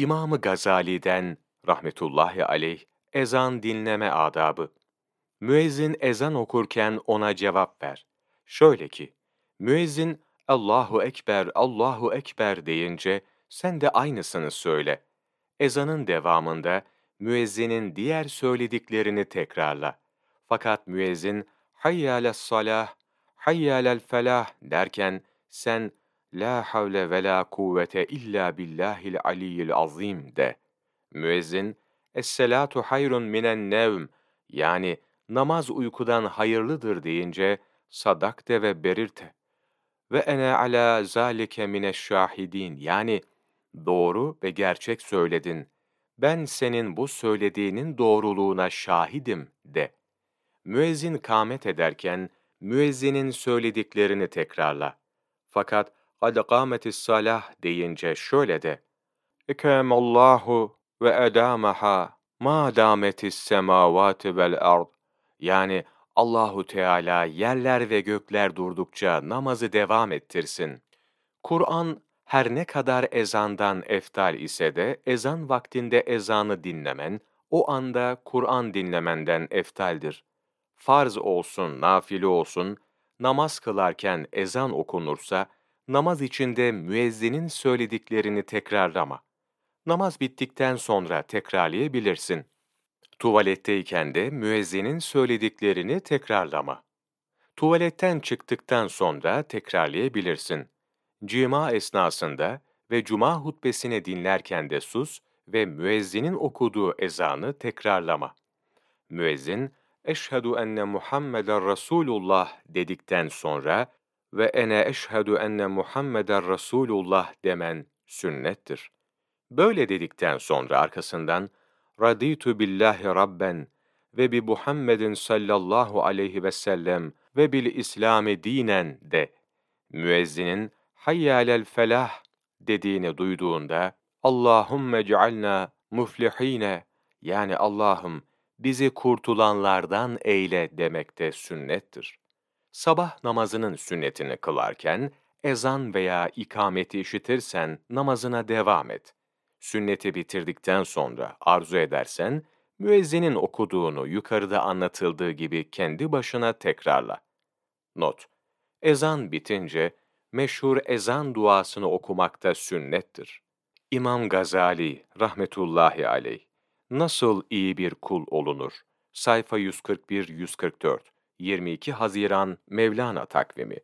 İmamı Gazali'den rahmetullahi aleyh ezan dinleme adabı. Müezzin ezan okurken ona cevap ver. Şöyle ki, müezzin Allahu Ekber, Allahu Ekber deyince sen de aynısını söyle. Ezanın devamında müezzinin diğer söylediklerini tekrarla. Fakat müezzin hayyâles salah, hayyâlel felah derken sen la havle ve la kuvvete illa billahil aliyyil azim de. Müezzin es-selatu hayrun minen nevm yani namaz uykudan hayırlıdır deyince sadakte ve berirte. Ve ene ala zalike mineşşahidin yani doğru ve gerçek söyledin. Ben senin bu söylediğinin doğruluğuna şahidim de. Müezzin kâmet ederken müezzinin söylediklerini tekrarla. Fakat kad kâmetis salah deyince şöyle de. Allahu ve edâmeha ma dâmetis semâvâti vel ard. Yani Allahu Teala yerler ve gökler durdukça namazı devam ettirsin. Kur'an her ne kadar ezandan eftal ise de ezan vaktinde ezanı dinlemen, o anda Kur'an dinlemenden eftaldir. Farz olsun, nafile olsun, namaz kılarken ezan okunursa, namaz içinde müezzinin söylediklerini tekrarlama. Namaz bittikten sonra tekrarlayabilirsin. Tuvaletteyken de müezzinin söylediklerini tekrarlama. Tuvaletten çıktıktan sonra tekrarlayabilirsin. Cima esnasında ve cuma hutbesini dinlerken de sus ve müezzinin okuduğu ezanı tekrarlama. Müezzin, eşhedü enne Muhammeden Resulullah dedikten sonra ve ene eşhedü enne Muhammeden Resulullah demen sünnettir. Böyle dedikten sonra arkasından raditu billahi rabben ve bi Muhammedin sallallahu aleyhi ve sellem ve bil İslami dinen de müezzinin hayyâlel felah dediğini duyduğunda Allahümme cealna muflihine yani Allah'ım bizi kurtulanlardan eyle demekte sünnettir. Sabah namazının sünnetini kılarken ezan veya ikameti işitirsen namazına devam et. Sünneti bitirdikten sonra arzu edersen müezzinin okuduğunu yukarıda anlatıldığı gibi kendi başına tekrarla. Not: Ezan bitince meşhur ezan duasını okumakta sünnettir. İmam Gazali rahmetullahi aleyh Nasıl iyi bir kul olunur? Sayfa 141-144 22 Haziran Mevlana takvimi